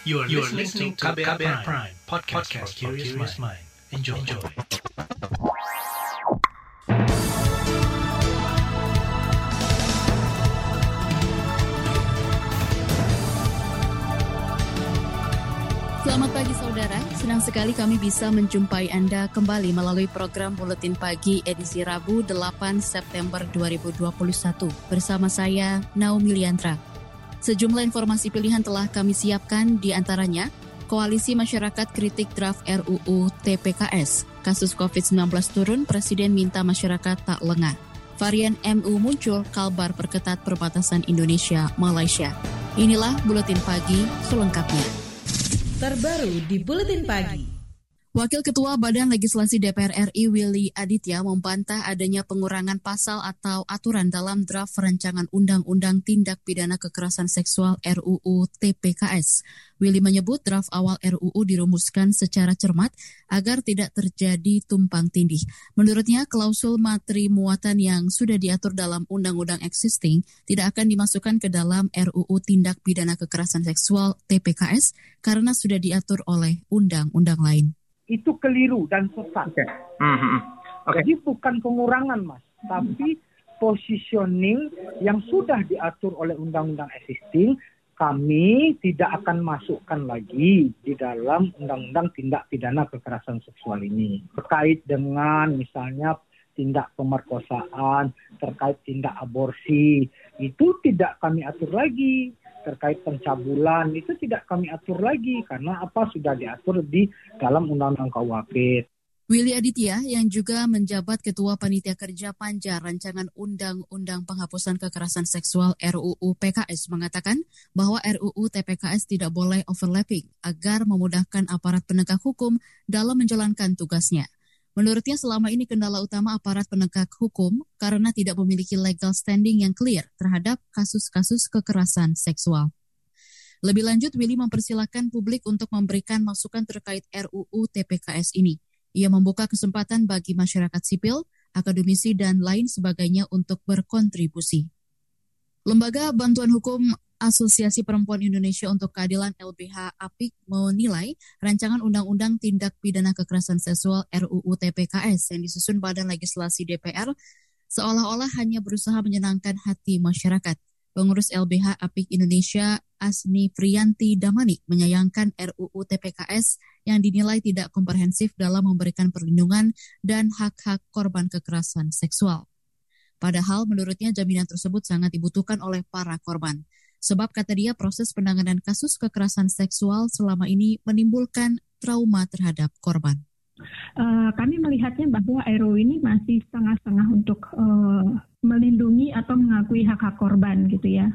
You are, you are listening to KBR, KBR Prime, Prime podcast, podcast for curious mind. Enjoy. Enjoy. Selamat pagi saudara, senang sekali kami bisa menjumpai Anda kembali melalui program Buletin Pagi edisi Rabu 8 September 2021 bersama saya Naomi Liandra. Sejumlah informasi pilihan telah kami siapkan di antaranya Koalisi Masyarakat Kritik Draft RUU TPKS. Kasus COVID-19 turun, Presiden minta masyarakat tak lengah. Varian MU muncul, kalbar perketat perbatasan Indonesia-Malaysia. Inilah Buletin Pagi selengkapnya. Terbaru di Buletin Pagi. Wakil Ketua Badan Legislasi DPR RI Willy Aditya membantah adanya pengurangan pasal atau aturan dalam draft rancangan Undang-Undang Tindak Pidana Kekerasan Seksual RUU TPKS. Willy menyebut draft awal RUU dirumuskan secara cermat agar tidak terjadi tumpang tindih. Menurutnya, klausul materi muatan yang sudah diatur dalam Undang-Undang existing tidak akan dimasukkan ke dalam RUU Tindak Pidana Kekerasan Seksual TPKS karena sudah diatur oleh undang-undang lain itu keliru dan sesat. Okay. Mm-hmm. Okay. Jadi bukan pengurangan mas, tapi positioning yang sudah diatur oleh undang-undang existing kami tidak akan masukkan lagi di dalam undang-undang tindak pidana kekerasan seksual ini terkait dengan misalnya tindak pemerkosaan, terkait tindak aborsi, itu tidak kami atur lagi terkait pencabulan itu tidak kami atur lagi karena apa sudah diatur di dalam Undang-Undang KUHP. Willy Aditya yang juga menjabat Ketua Panitia Kerja Panja Rancangan Undang-Undang Penghapusan Kekerasan Seksual RUU PKS mengatakan bahwa RUU TPKS tidak boleh overlapping agar memudahkan aparat penegak hukum dalam menjalankan tugasnya. Menurutnya selama ini kendala utama aparat penegak hukum karena tidak memiliki legal standing yang clear terhadap kasus-kasus kekerasan seksual. Lebih lanjut, Willy mempersilahkan publik untuk memberikan masukan terkait RUU TPKS ini. Ia membuka kesempatan bagi masyarakat sipil, akademisi, dan lain sebagainya untuk berkontribusi. Lembaga Bantuan Hukum Asosiasi Perempuan Indonesia untuk Keadilan LBH APIK menilai rancangan Undang-Undang Tindak Pidana Kekerasan Seksual RUU TPKS yang disusun Badan Legislasi DPR seolah-olah hanya berusaha menyenangkan hati masyarakat. Pengurus LBH APIK Indonesia Asni Frianti Damani menyayangkan RUU TPKS yang dinilai tidak komprehensif dalam memberikan perlindungan dan hak-hak korban kekerasan seksual. Padahal menurutnya jaminan tersebut sangat dibutuhkan oleh para korban. Sebab kata dia proses penanganan kasus kekerasan seksual selama ini menimbulkan trauma terhadap korban. Uh, kami melihatnya bahwa RU ini masih setengah-setengah untuk uh, melindungi atau mengakui hak-hak korban gitu ya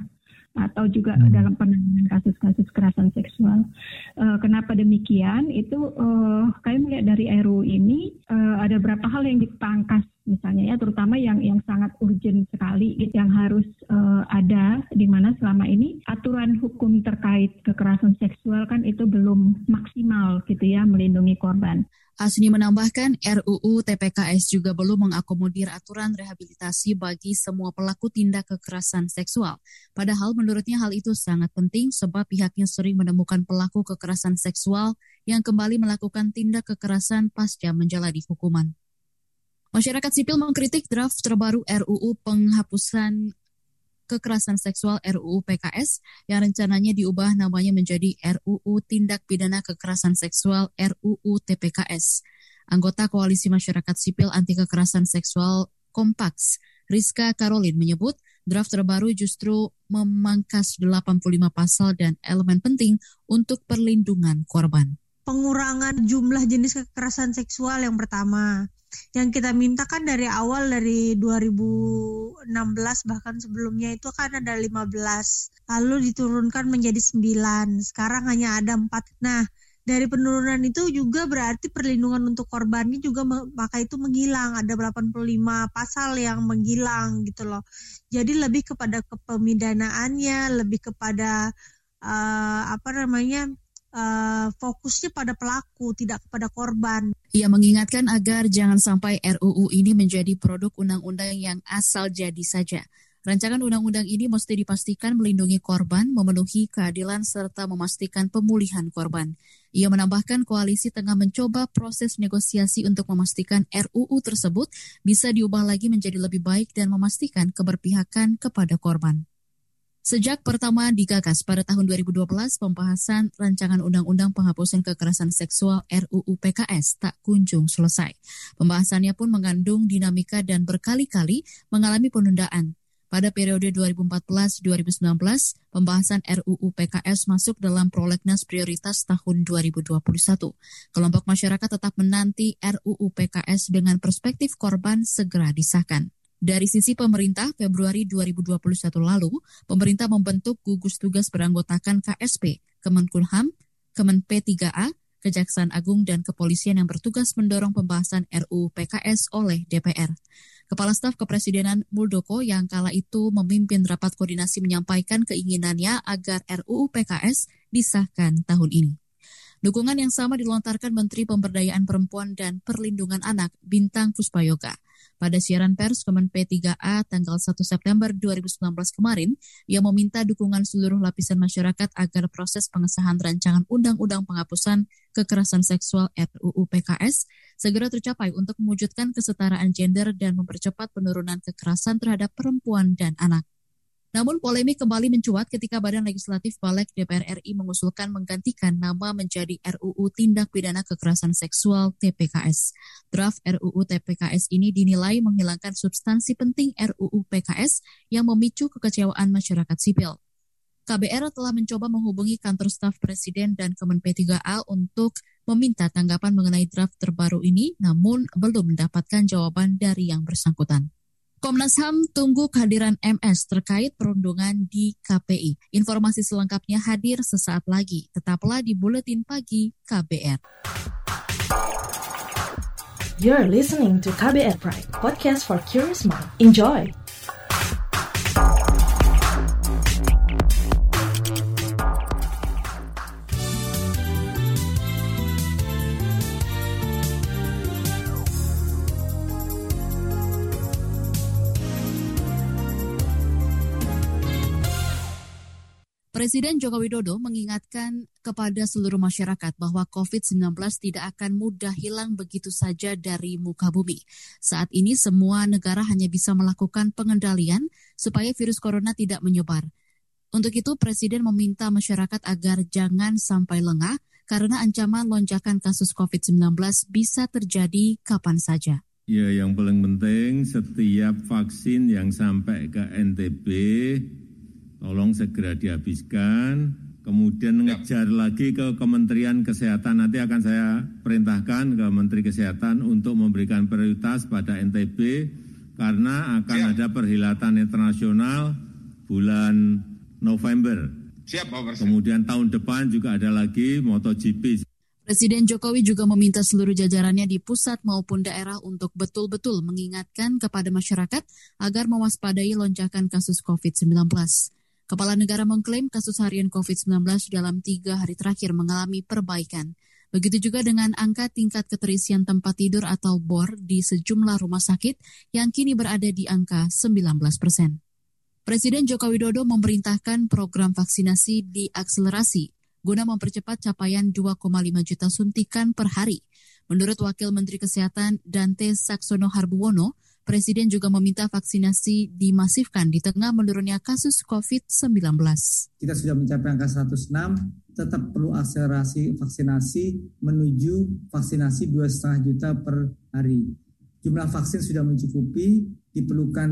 atau juga hmm. dalam penanganan kasus-kasus kekerasan seksual. Uh, kenapa demikian? Itu uh, kami melihat dari RU ini uh, ada beberapa hal yang dipangkas misalnya ya terutama yang yang sangat urgent sekali yang harus uh, ada di mana selama ini aturan hukum terkait kekerasan seksual kan itu belum maksimal gitu ya melindungi korban. Asni menambahkan RUU TPKS juga belum mengakomodir aturan rehabilitasi bagi semua pelaku tindak kekerasan seksual. Padahal menurutnya hal itu sangat penting sebab pihaknya sering menemukan pelaku kekerasan seksual yang kembali melakukan tindak kekerasan pasca menjalani hukuman. Masyarakat sipil mengkritik draft terbaru RUU penghapusan kekerasan seksual RUU PKS yang rencananya diubah namanya menjadi RUU Tindak Pidana Kekerasan Seksual RUU TPKS. Anggota Koalisi Masyarakat Sipil Anti Kekerasan Seksual Kompaks, Rizka Karolin menyebut draft terbaru justru memangkas 85 pasal dan elemen penting untuk perlindungan korban. Pengurangan jumlah jenis kekerasan seksual yang pertama, yang kita minta kan dari awal dari 2016 bahkan sebelumnya itu kan ada 15 lalu diturunkan menjadi 9 sekarang hanya ada 4 nah dari penurunan itu juga berarti perlindungan untuk korbannya juga maka itu menghilang. Ada 85 pasal yang menghilang gitu loh. Jadi lebih kepada kepemidanaannya lebih kepada uh, apa namanya uh, fokusnya pada pelaku, tidak kepada korban. Ia mengingatkan agar jangan sampai RUU ini menjadi produk undang-undang yang asal jadi saja. Rancangan undang-undang ini mesti dipastikan melindungi korban, memenuhi keadilan, serta memastikan pemulihan korban. Ia menambahkan koalisi tengah mencoba proses negosiasi untuk memastikan RUU tersebut bisa diubah lagi menjadi lebih baik dan memastikan keberpihakan kepada korban. Sejak pertama digagas pada tahun 2012, pembahasan rancangan undang-undang penghapusan kekerasan seksual RUU PKS tak kunjung selesai. Pembahasannya pun mengandung dinamika dan berkali-kali mengalami penundaan. Pada periode 2014-2019, pembahasan RUU PKS masuk dalam prolegnas prioritas tahun 2021. Kelompok masyarakat tetap menanti RUU PKS dengan perspektif korban segera disahkan. Dari sisi pemerintah, Februari 2021 lalu, pemerintah membentuk gugus tugas beranggotakan KSP, Kemenkumham, Kemen P3A, Kejaksaan Agung, dan Kepolisian yang bertugas mendorong pembahasan RUU PKS oleh DPR. Kepala Staf Kepresidenan Muldoko yang kala itu memimpin rapat koordinasi menyampaikan keinginannya agar RUU PKS disahkan tahun ini. Dukungan yang sama dilontarkan Menteri Pemberdayaan Perempuan dan Perlindungan Anak Bintang Puspayoga. Pada siaran pers Kemen P3A tanggal 1 September 2019 kemarin, ia meminta dukungan seluruh lapisan masyarakat agar proses pengesahan rancangan Undang-Undang Penghapusan Kekerasan Seksual RUU PKS segera tercapai untuk mewujudkan kesetaraan gender dan mempercepat penurunan kekerasan terhadap perempuan dan anak. Namun polemik kembali mencuat ketika Badan Legislatif Balek DPR RI mengusulkan menggantikan nama menjadi RUU Tindak Pidana Kekerasan Seksual TPKS. Draft RUU TPKS ini dinilai menghilangkan substansi penting RUU PKS yang memicu kekecewaan masyarakat sipil. KBR telah mencoba menghubungi kantor staf Presiden dan Kemen P3A untuk meminta tanggapan mengenai draft terbaru ini, namun belum mendapatkan jawaban dari yang bersangkutan. Komnas HAM tunggu kehadiran MS terkait perundungan di KPI. Informasi selengkapnya hadir sesaat lagi. Tetaplah di Buletin Pagi KBR. You're listening to KBR Pride, podcast for curious mind. Enjoy! Presiden Joko Widodo mengingatkan kepada seluruh masyarakat bahwa COVID-19 tidak akan mudah hilang begitu saja dari muka bumi. Saat ini semua negara hanya bisa melakukan pengendalian supaya virus corona tidak menyebar. Untuk itu Presiden meminta masyarakat agar jangan sampai lengah karena ancaman lonjakan kasus COVID-19 bisa terjadi kapan saja. Ya, yang paling penting setiap vaksin yang sampai ke NTB tolong segera dihabiskan, kemudian ya. ngejar lagi ke Kementerian Kesehatan. Nanti akan saya perintahkan ke Menteri Kesehatan untuk memberikan prioritas pada NTB karena akan Siap. ada perhilatan internasional bulan November. Siap, Pak Presiden. Kemudian tahun depan juga ada lagi MotoGP. Presiden Jokowi juga meminta seluruh jajarannya di pusat maupun daerah untuk betul-betul mengingatkan kepada masyarakat agar mewaspadai lonjakan kasus COVID-19. Kepala negara mengklaim kasus harian COVID-19 dalam tiga hari terakhir mengalami perbaikan. Begitu juga dengan angka tingkat keterisian tempat tidur atau BOR di sejumlah rumah sakit yang kini berada di angka 19 persen. Presiden Joko Widodo memerintahkan program vaksinasi diakselerasi guna mempercepat capaian 2,5 juta suntikan per hari. Menurut Wakil Menteri Kesehatan Dante Saksono Harbuwono, Presiden juga meminta vaksinasi dimasifkan di tengah menurunnya kasus COVID-19. Kita sudah mencapai angka 106, tetap perlu akselerasi vaksinasi menuju vaksinasi 2,5 juta per hari. Jumlah vaksin sudah mencukupi, diperlukan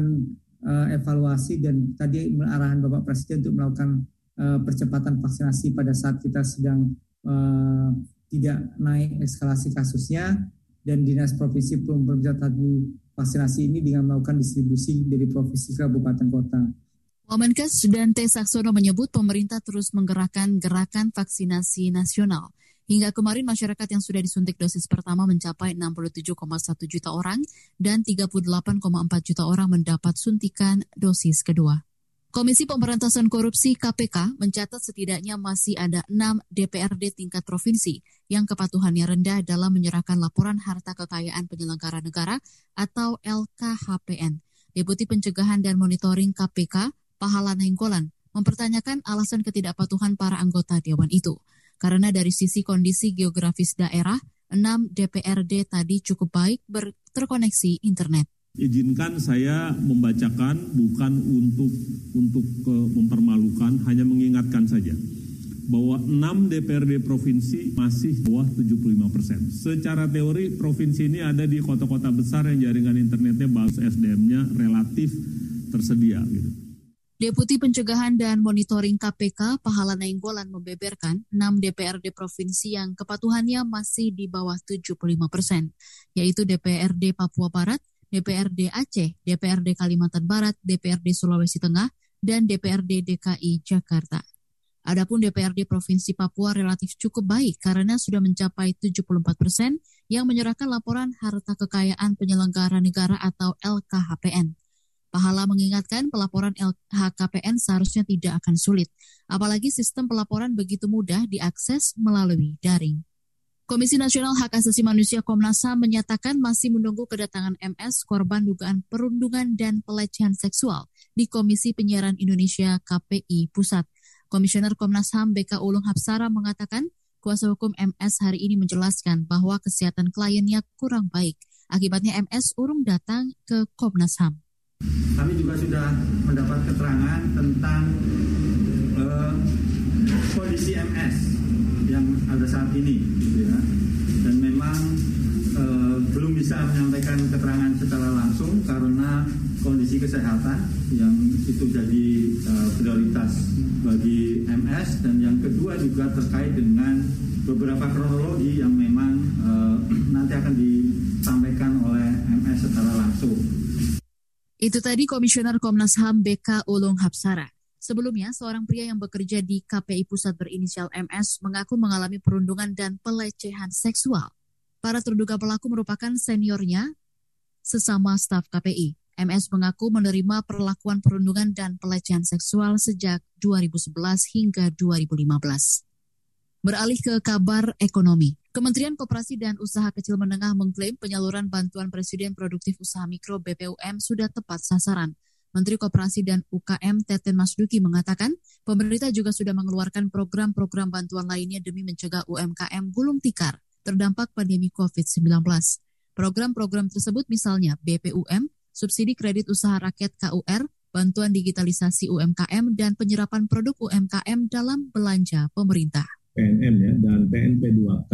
uh, evaluasi dan tadi arahan Bapak Presiden untuk melakukan uh, percepatan vaksinasi pada saat kita sedang uh, tidak naik eskalasi kasusnya dan Dinas Provinsi belum berbicara tadi vaksinasi ini dengan melakukan distribusi dari provinsi ke kabupaten kota. Wamenkes Dante Saksono menyebut pemerintah terus menggerakkan gerakan vaksinasi nasional. Hingga kemarin masyarakat yang sudah disuntik dosis pertama mencapai 67,1 juta orang dan 38,4 juta orang mendapat suntikan dosis kedua. Komisi Pemberantasan Korupsi KPK mencatat setidaknya masih ada enam DPRD tingkat provinsi yang kepatuhannya rendah dalam menyerahkan laporan harta kekayaan penyelenggara negara atau LKHPN. Deputi Pencegahan dan Monitoring KPK, Pahala Nainggolan, mempertanyakan alasan ketidakpatuhan para anggota dewan itu. Karena dari sisi kondisi geografis daerah, 6 DPRD tadi cukup baik terkoneksi internet. Izinkan saya membacakan bukan untuk untuk uh, mempermalukan, hanya mengingatkan saja bahwa 6 DPRD provinsi masih bawah 75 persen. Secara teori provinsi ini ada di kota-kota besar yang jaringan internetnya bagus, SDM-nya relatif tersedia. Gitu. Deputi Pencegahan dan Monitoring KPK Pahala Nainggolan membeberkan 6 DPRD provinsi yang kepatuhannya masih di bawah 75 persen, yaitu DPRD Papua Barat, DPRD Aceh, DPRD Kalimantan Barat, DPRD Sulawesi Tengah, dan DPRD DKI Jakarta. Adapun DPRD Provinsi Papua relatif cukup baik karena sudah mencapai 74 persen yang menyerahkan laporan harta kekayaan penyelenggara negara atau LKHPN. Pahala mengingatkan pelaporan LHKPN seharusnya tidak akan sulit, apalagi sistem pelaporan begitu mudah diakses melalui daring. Komisi Nasional Hak Asasi Manusia Komnas HAM menyatakan masih menunggu kedatangan MS korban dugaan perundungan dan pelecehan seksual di Komisi Penyiaran Indonesia KPI Pusat. Komisioner Komnas HAM BK Ulung Hapsara mengatakan kuasa hukum MS hari ini menjelaskan bahwa kesehatan kliennya kurang baik. Akibatnya MS urung datang ke Komnas HAM. Kami juga sudah mendapat keterangan tentang uh, kondisi MS yang ada saat ini, gitu ya. Dan memang uh, belum bisa menyampaikan keterangan secara langsung karena kondisi kesehatan yang itu jadi uh, prioritas bagi MS dan yang kedua juga terkait dengan beberapa kronologi yang memang uh, nanti akan disampaikan oleh MS secara langsung. Itu tadi Komisioner Komnas HAM BK Ulung Hapsara. Sebelumnya, seorang pria yang bekerja di KPI Pusat berinisial MS mengaku mengalami perundungan dan pelecehan seksual. Para terduga pelaku merupakan seniornya sesama staf KPI. MS mengaku menerima perlakuan perundungan dan pelecehan seksual sejak 2011 hingga 2015. Beralih ke kabar ekonomi. Kementerian Koperasi dan Usaha Kecil Menengah mengklaim penyaluran bantuan Presiden Produktif Usaha Mikro BPUM sudah tepat sasaran. Menteri Koperasi dan UKM Teten Masduki mengatakan, pemerintah juga sudah mengeluarkan program-program bantuan lainnya demi mencegah UMKM gulung tikar terdampak pandemi COVID-19. Program-program tersebut misalnya BPUM subsidi kredit usaha rakyat KUR, bantuan digitalisasi UMKM, dan penyerapan produk UMKM dalam belanja pemerintah. PNM ya, dan PNP 2K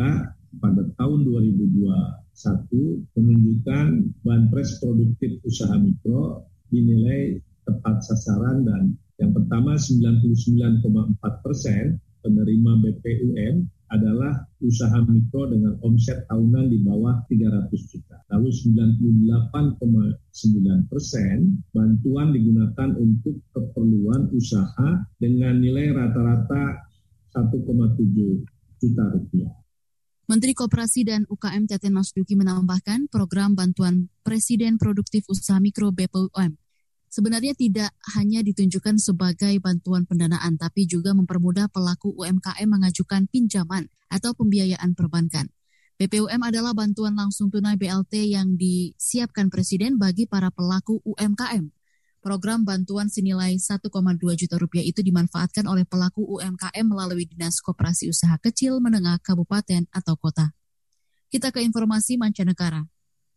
pada tahun 2021 menunjukkan Banpres Produktif Usaha Mikro dinilai tepat sasaran dan yang pertama 99,4 persen penerima BPUM adalah usaha mikro dengan omset tahunan di bawah 300 juta. Lalu 98,9 persen bantuan digunakan untuk keperluan usaha dengan nilai rata-rata 1,7 juta rupiah. Menteri Koperasi dan UKM Teten Masduki menambahkan program bantuan Presiden Produktif Usaha Mikro BPUM sebenarnya tidak hanya ditunjukkan sebagai bantuan pendanaan, tapi juga mempermudah pelaku UMKM mengajukan pinjaman atau pembiayaan perbankan. BPUM adalah bantuan langsung tunai BLT yang disiapkan Presiden bagi para pelaku UMKM. Program bantuan senilai 1,2 juta rupiah itu dimanfaatkan oleh pelaku UMKM melalui Dinas Koperasi Usaha Kecil Menengah Kabupaten atau Kota. Kita ke informasi mancanegara.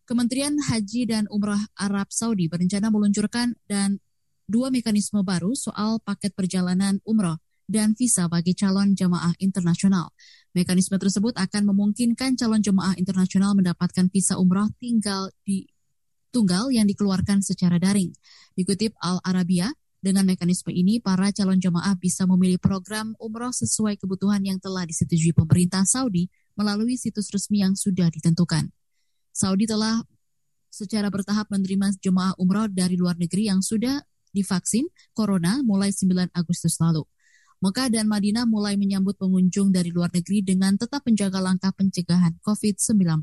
Kementerian Haji dan Umrah Arab Saudi berencana meluncurkan dan dua mekanisme baru soal paket perjalanan umroh dan visa bagi calon jemaah internasional. Mekanisme tersebut akan memungkinkan calon jemaah internasional mendapatkan visa umroh tinggal di tunggal yang dikeluarkan secara daring. Dikutip Al Arabia, dengan mekanisme ini, para calon jemaah bisa memilih program umroh sesuai kebutuhan yang telah disetujui pemerintah Saudi melalui situs resmi yang sudah ditentukan. Saudi telah secara bertahap menerima jemaah umroh dari luar negeri yang sudah divaksin corona mulai 9 Agustus lalu. Mekah dan Madinah mulai menyambut pengunjung dari luar negeri dengan tetap menjaga langkah pencegahan COVID-19.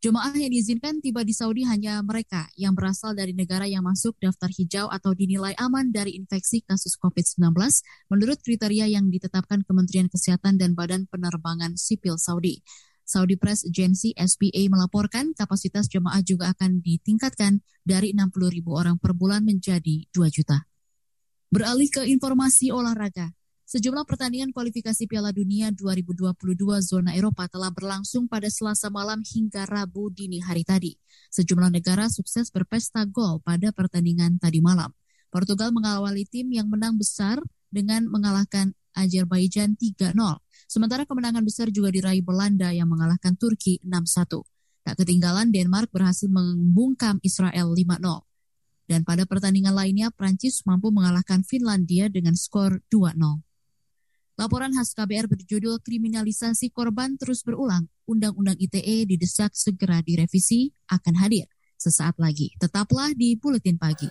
Jemaah yang diizinkan tiba di Saudi hanya mereka yang berasal dari negara yang masuk daftar hijau atau dinilai aman dari infeksi kasus COVID-19 menurut kriteria yang ditetapkan Kementerian Kesehatan dan Badan Penerbangan Sipil Saudi. Saudi Press Agency SPA melaporkan kapasitas jemaah juga akan ditingkatkan dari 60 ribu orang per bulan menjadi 2 juta. Beralih ke informasi olahraga, sejumlah pertandingan kualifikasi Piala Dunia 2022 zona Eropa telah berlangsung pada Selasa malam hingga Rabu dini hari tadi. Sejumlah negara sukses berpesta gol pada pertandingan tadi malam. Portugal mengawali tim yang menang besar dengan mengalahkan Azerbaijan 3-0. Sementara kemenangan besar juga diraih Belanda yang mengalahkan Turki 6-1. Tak ketinggalan Denmark berhasil membungkam Israel 5-0. Dan pada pertandingan lainnya, Prancis mampu mengalahkan Finlandia dengan skor 2-0. Laporan khas KBR berjudul Kriminalisasi Korban Terus Berulang, Undang-Undang ITE didesak segera direvisi, akan hadir sesaat lagi. Tetaplah di Buletin Pagi.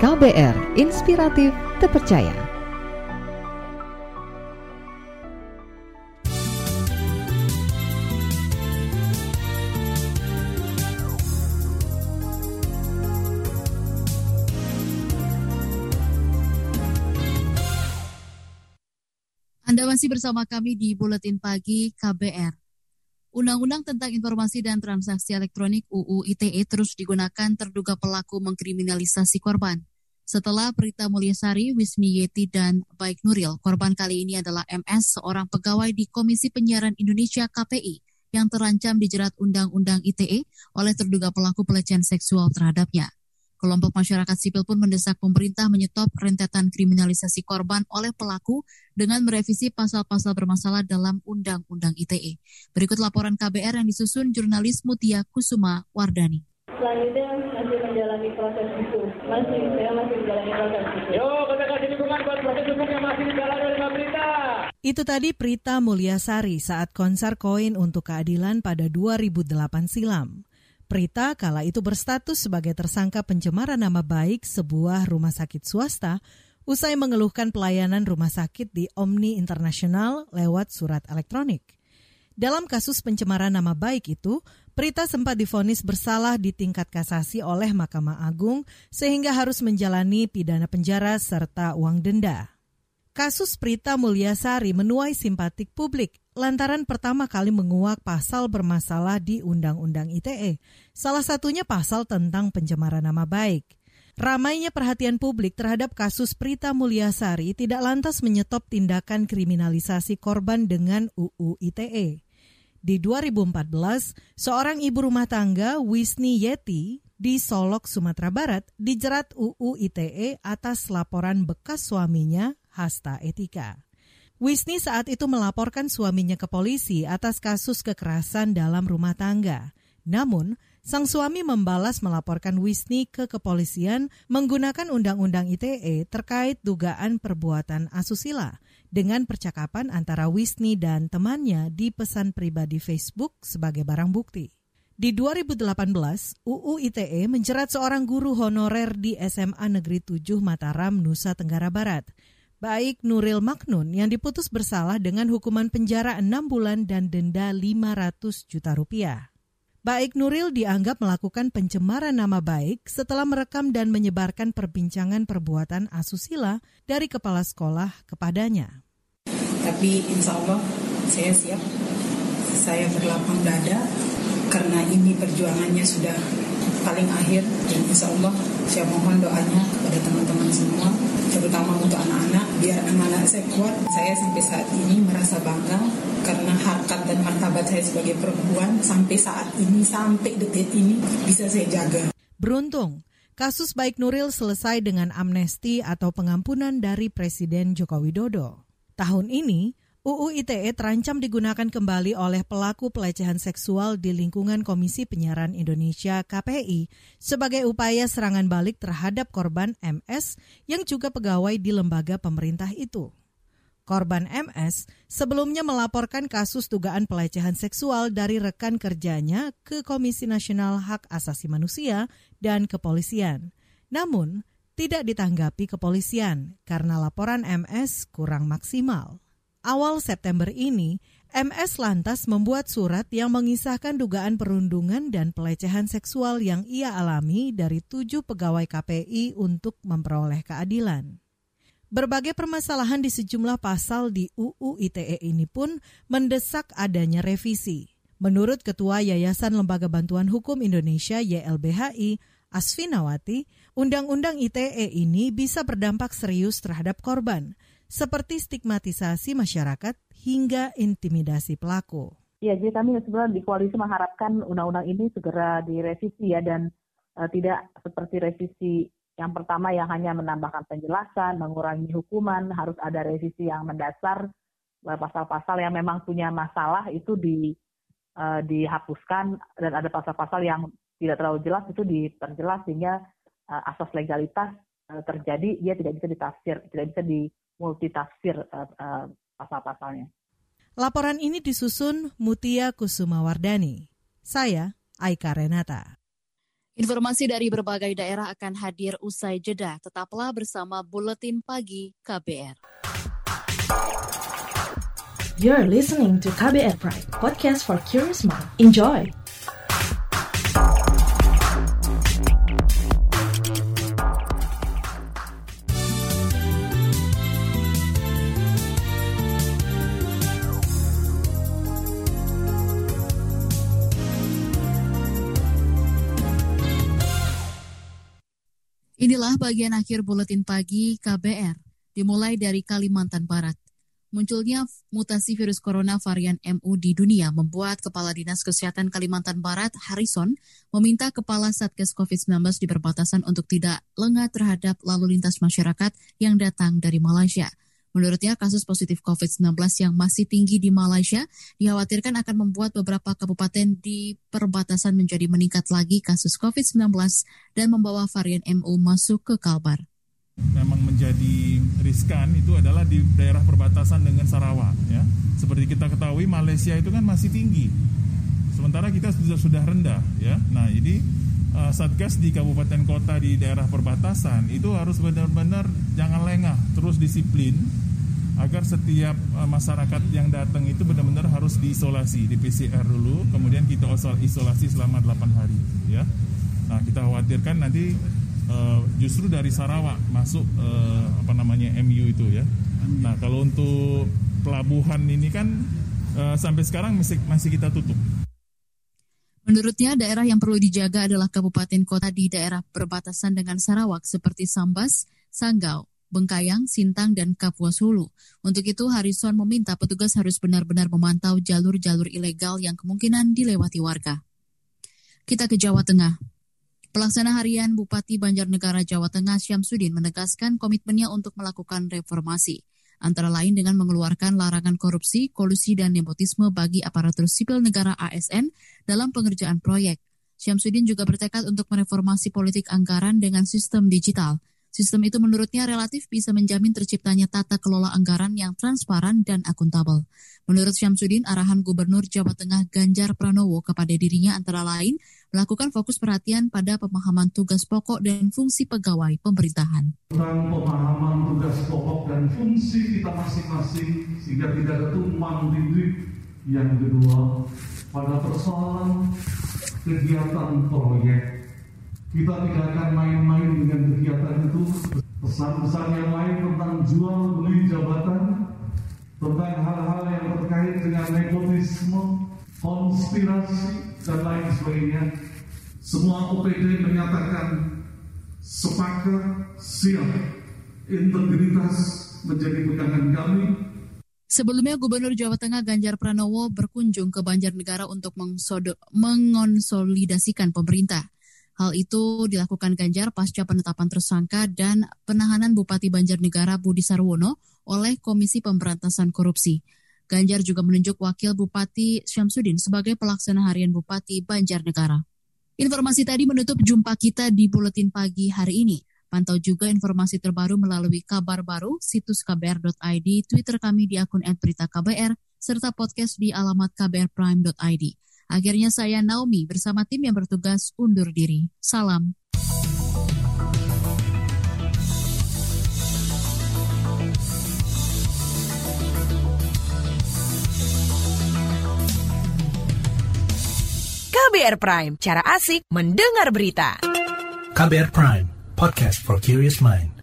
KBR Inspiratif Terpercaya. Anda masih bersama kami di Buletin Pagi KBR. Undang-Undang tentang Informasi dan Transaksi Elektronik UU ITE terus digunakan terduga pelaku mengkriminalisasi korban. Setelah Prita Mulyasari, Wismi Yeti, dan Baik Nuril, korban kali ini adalah MS, seorang pegawai di Komisi Penyiaran Indonesia KPI yang terancam dijerat Undang-Undang ITE oleh terduga pelaku pelecehan seksual terhadapnya. Kelompok masyarakat sipil pun mendesak pemerintah menyetop rentetan kriminalisasi korban oleh pelaku dengan merevisi pasal-pasal bermasalah dalam Undang-Undang ITE. Berikut laporan KBR yang disusun jurnalis Mutia Kusuma Wardani. Selanjutnya proses itu. Masih, saya masih menjalani proses itu. Yo, kita kasih dukungan buat proses hukum yang masih dijalani oleh Mbak Prita. Itu tadi Prita Mulyasari saat konser koin untuk keadilan pada 2008 silam. Prita kala itu berstatus sebagai tersangka pencemaran nama baik sebuah rumah sakit swasta usai mengeluhkan pelayanan rumah sakit di Omni Internasional lewat surat elektronik. Dalam kasus pencemaran nama baik itu, Prita sempat difonis bersalah di tingkat kasasi oleh Mahkamah Agung sehingga harus menjalani pidana penjara serta uang denda. Kasus Prita Mulyasari menuai simpatik publik lantaran pertama kali menguak pasal bermasalah di Undang-Undang ITE, salah satunya pasal tentang pencemaran nama baik. Ramainya perhatian publik terhadap kasus Prita Mulyasari tidak lantas menyetop tindakan kriminalisasi korban dengan UU ITE. Di 2014, seorang ibu rumah tangga, Wisni Yeti, di Solok, Sumatera Barat, dijerat UU ITE atas laporan bekas suaminya, Hasta Etika. Wisni saat itu melaporkan suaminya ke polisi atas kasus kekerasan dalam rumah tangga. Namun, sang suami membalas melaporkan Wisni ke kepolisian menggunakan Undang-Undang ITE terkait dugaan perbuatan asusila dengan percakapan antara Wisni dan temannya di pesan pribadi Facebook sebagai barang bukti. Di 2018, UU ITE menjerat seorang guru honorer di SMA Negeri 7 Mataram, Nusa Tenggara Barat baik Nuril Maknun yang diputus bersalah dengan hukuman penjara 6 bulan dan denda 500 juta rupiah. Baik Nuril dianggap melakukan pencemaran nama baik setelah merekam dan menyebarkan perbincangan perbuatan asusila dari kepala sekolah kepadanya. Tapi insya Allah saya siap, saya berlapang dada karena ini perjuangannya sudah paling akhir dan insya Allah saya mohon doanya kepada teman-teman semua terutama untuk anak-anak biar saat saya kuat, saya sampai saat ini merasa bangga karena harkat dan martabat saya sebagai perempuan sampai saat ini, sampai detik ini bisa saya jaga. Beruntung, kasus baik Nuril selesai dengan amnesti atau pengampunan dari Presiden Joko Widodo. Tahun ini, UU ITE terancam digunakan kembali oleh pelaku pelecehan seksual di lingkungan Komisi Penyiaran Indonesia KPI sebagai upaya serangan balik terhadap korban MS yang juga pegawai di lembaga pemerintah itu. Korban MS sebelumnya melaporkan kasus dugaan pelecehan seksual dari rekan kerjanya ke Komisi Nasional Hak Asasi Manusia dan kepolisian. Namun, tidak ditanggapi kepolisian karena laporan MS kurang maksimal. Awal September ini, MS lantas membuat surat yang mengisahkan dugaan perundungan dan pelecehan seksual yang ia alami dari tujuh pegawai KPI untuk memperoleh keadilan. Berbagai permasalahan di sejumlah pasal di UU ITE ini pun mendesak adanya revisi. Menurut Ketua Yayasan Lembaga Bantuan Hukum Indonesia YLBHI, Asfinawati, Undang-Undang ITE ini bisa berdampak serius terhadap korban – seperti stigmatisasi masyarakat hingga intimidasi pelaku. Ya, jadi kami sebenarnya di koalisi mengharapkan undang-undang ini segera direvisi ya dan uh, tidak seperti revisi yang pertama yang hanya menambahkan penjelasan, mengurangi hukuman, harus ada revisi yang mendasar eh, pasal-pasal yang memang punya masalah itu di uh, dihapuskan dan ada pasal-pasal yang tidak terlalu jelas itu diperjelas sehingga uh, asas legalitas uh, terjadi dia tidak bisa ditafsir, tidak bisa di multitafsir uh, uh, pasal-pasalnya. Laporan ini disusun Mutia Kusumawardani. Saya Aika Renata. Informasi dari berbagai daerah akan hadir usai jeda. Tetaplah bersama Buletin Pagi KBR. You're listening to KBR Pride, podcast for curious mind. Enjoy! Inilah bagian akhir buletin pagi KBR, dimulai dari Kalimantan Barat. Munculnya mutasi virus corona varian MU di dunia membuat Kepala Dinas Kesehatan Kalimantan Barat, Harrison, meminta Kepala Satgas COVID-19 di perbatasan untuk tidak lengah terhadap lalu lintas masyarakat yang datang dari Malaysia. Menurutnya, kasus positif COVID-19 yang masih tinggi di Malaysia dikhawatirkan akan membuat beberapa kabupaten di perbatasan menjadi meningkat lagi kasus COVID-19 dan membawa varian MU masuk ke Kalbar. Memang menjadi riskan itu adalah di daerah perbatasan dengan Sarawak. Ya. Seperti kita ketahui, Malaysia itu kan masih tinggi, sementara kita sudah rendah. Ya. Nah, jadi uh, satgas di kabupaten kota di daerah perbatasan itu harus benar-benar jangan lengah, terus disiplin agar setiap uh, masyarakat yang datang itu benar-benar harus diisolasi di PCR dulu, kemudian kita isolasi selama 8 hari, ya. Nah, kita khawatirkan nanti uh, justru dari Sarawak masuk uh, apa namanya MU itu ya. Nah, kalau untuk pelabuhan ini kan uh, sampai sekarang masih masih kita tutup. Menurutnya, daerah yang perlu dijaga adalah kabupaten kota di daerah perbatasan dengan Sarawak seperti Sambas, Sanggau, Bengkayang, Sintang, dan Kapuas Hulu. Untuk itu, Harrison meminta petugas harus benar-benar memantau jalur-jalur ilegal yang kemungkinan dilewati warga. Kita ke Jawa Tengah. Pelaksana harian Bupati Banjarnegara Jawa Tengah Syamsuddin menegaskan komitmennya untuk melakukan reformasi antara lain dengan mengeluarkan larangan korupsi, kolusi, dan nepotisme bagi aparatur sipil negara ASN dalam pengerjaan proyek. Syamsuddin juga bertekad untuk mereformasi politik anggaran dengan sistem digital. Sistem itu menurutnya relatif bisa menjamin terciptanya tata kelola anggaran yang transparan dan akuntabel. Menurut Syamsuddin, arahan Gubernur Jawa Tengah Ganjar Pranowo kepada dirinya antara lain melakukan fokus perhatian pada pemahaman tugas pokok dan fungsi pegawai pemerintahan. Tentang pemahaman tugas pokok dan fungsi kita masing-masing sehingga tidak ketumpang tindih. Yang kedua, pada persoalan kegiatan proyek kita tidak akan main-main dengan kegiatan itu. Pesan-pesan yang lain tentang jual beli jabatan, tentang hal-hal yang terkait dengan nepotisme, konspirasi, dan lain sebagainya. Semua OPD menyatakan sepakat, siap, integritas, menjadi pegangan kami Sebelumnya Gubernur Jawa Tengah Ganjar Pranowo berkunjung ke Banjarnegara untuk mengonsolidasikan pemerintah. Hal itu dilakukan Ganjar pasca penetapan tersangka dan penahanan Bupati Banjarnegara Budi Sarwono oleh Komisi Pemberantasan Korupsi. Ganjar juga menunjuk Wakil Bupati Syamsuddin sebagai pelaksana harian Bupati Banjarnegara. Informasi tadi menutup jumpa kita di Buletin Pagi hari ini. Pantau juga informasi terbaru melalui kabar baru, situs kbr.id, Twitter kami di akun @beritaKBR, serta podcast di alamat kbrprime.id. Akhirnya saya Naomi bersama tim yang bertugas undur diri. Salam. KBR Prime, cara asik mendengar berita. KBR Prime, podcast for curious mind.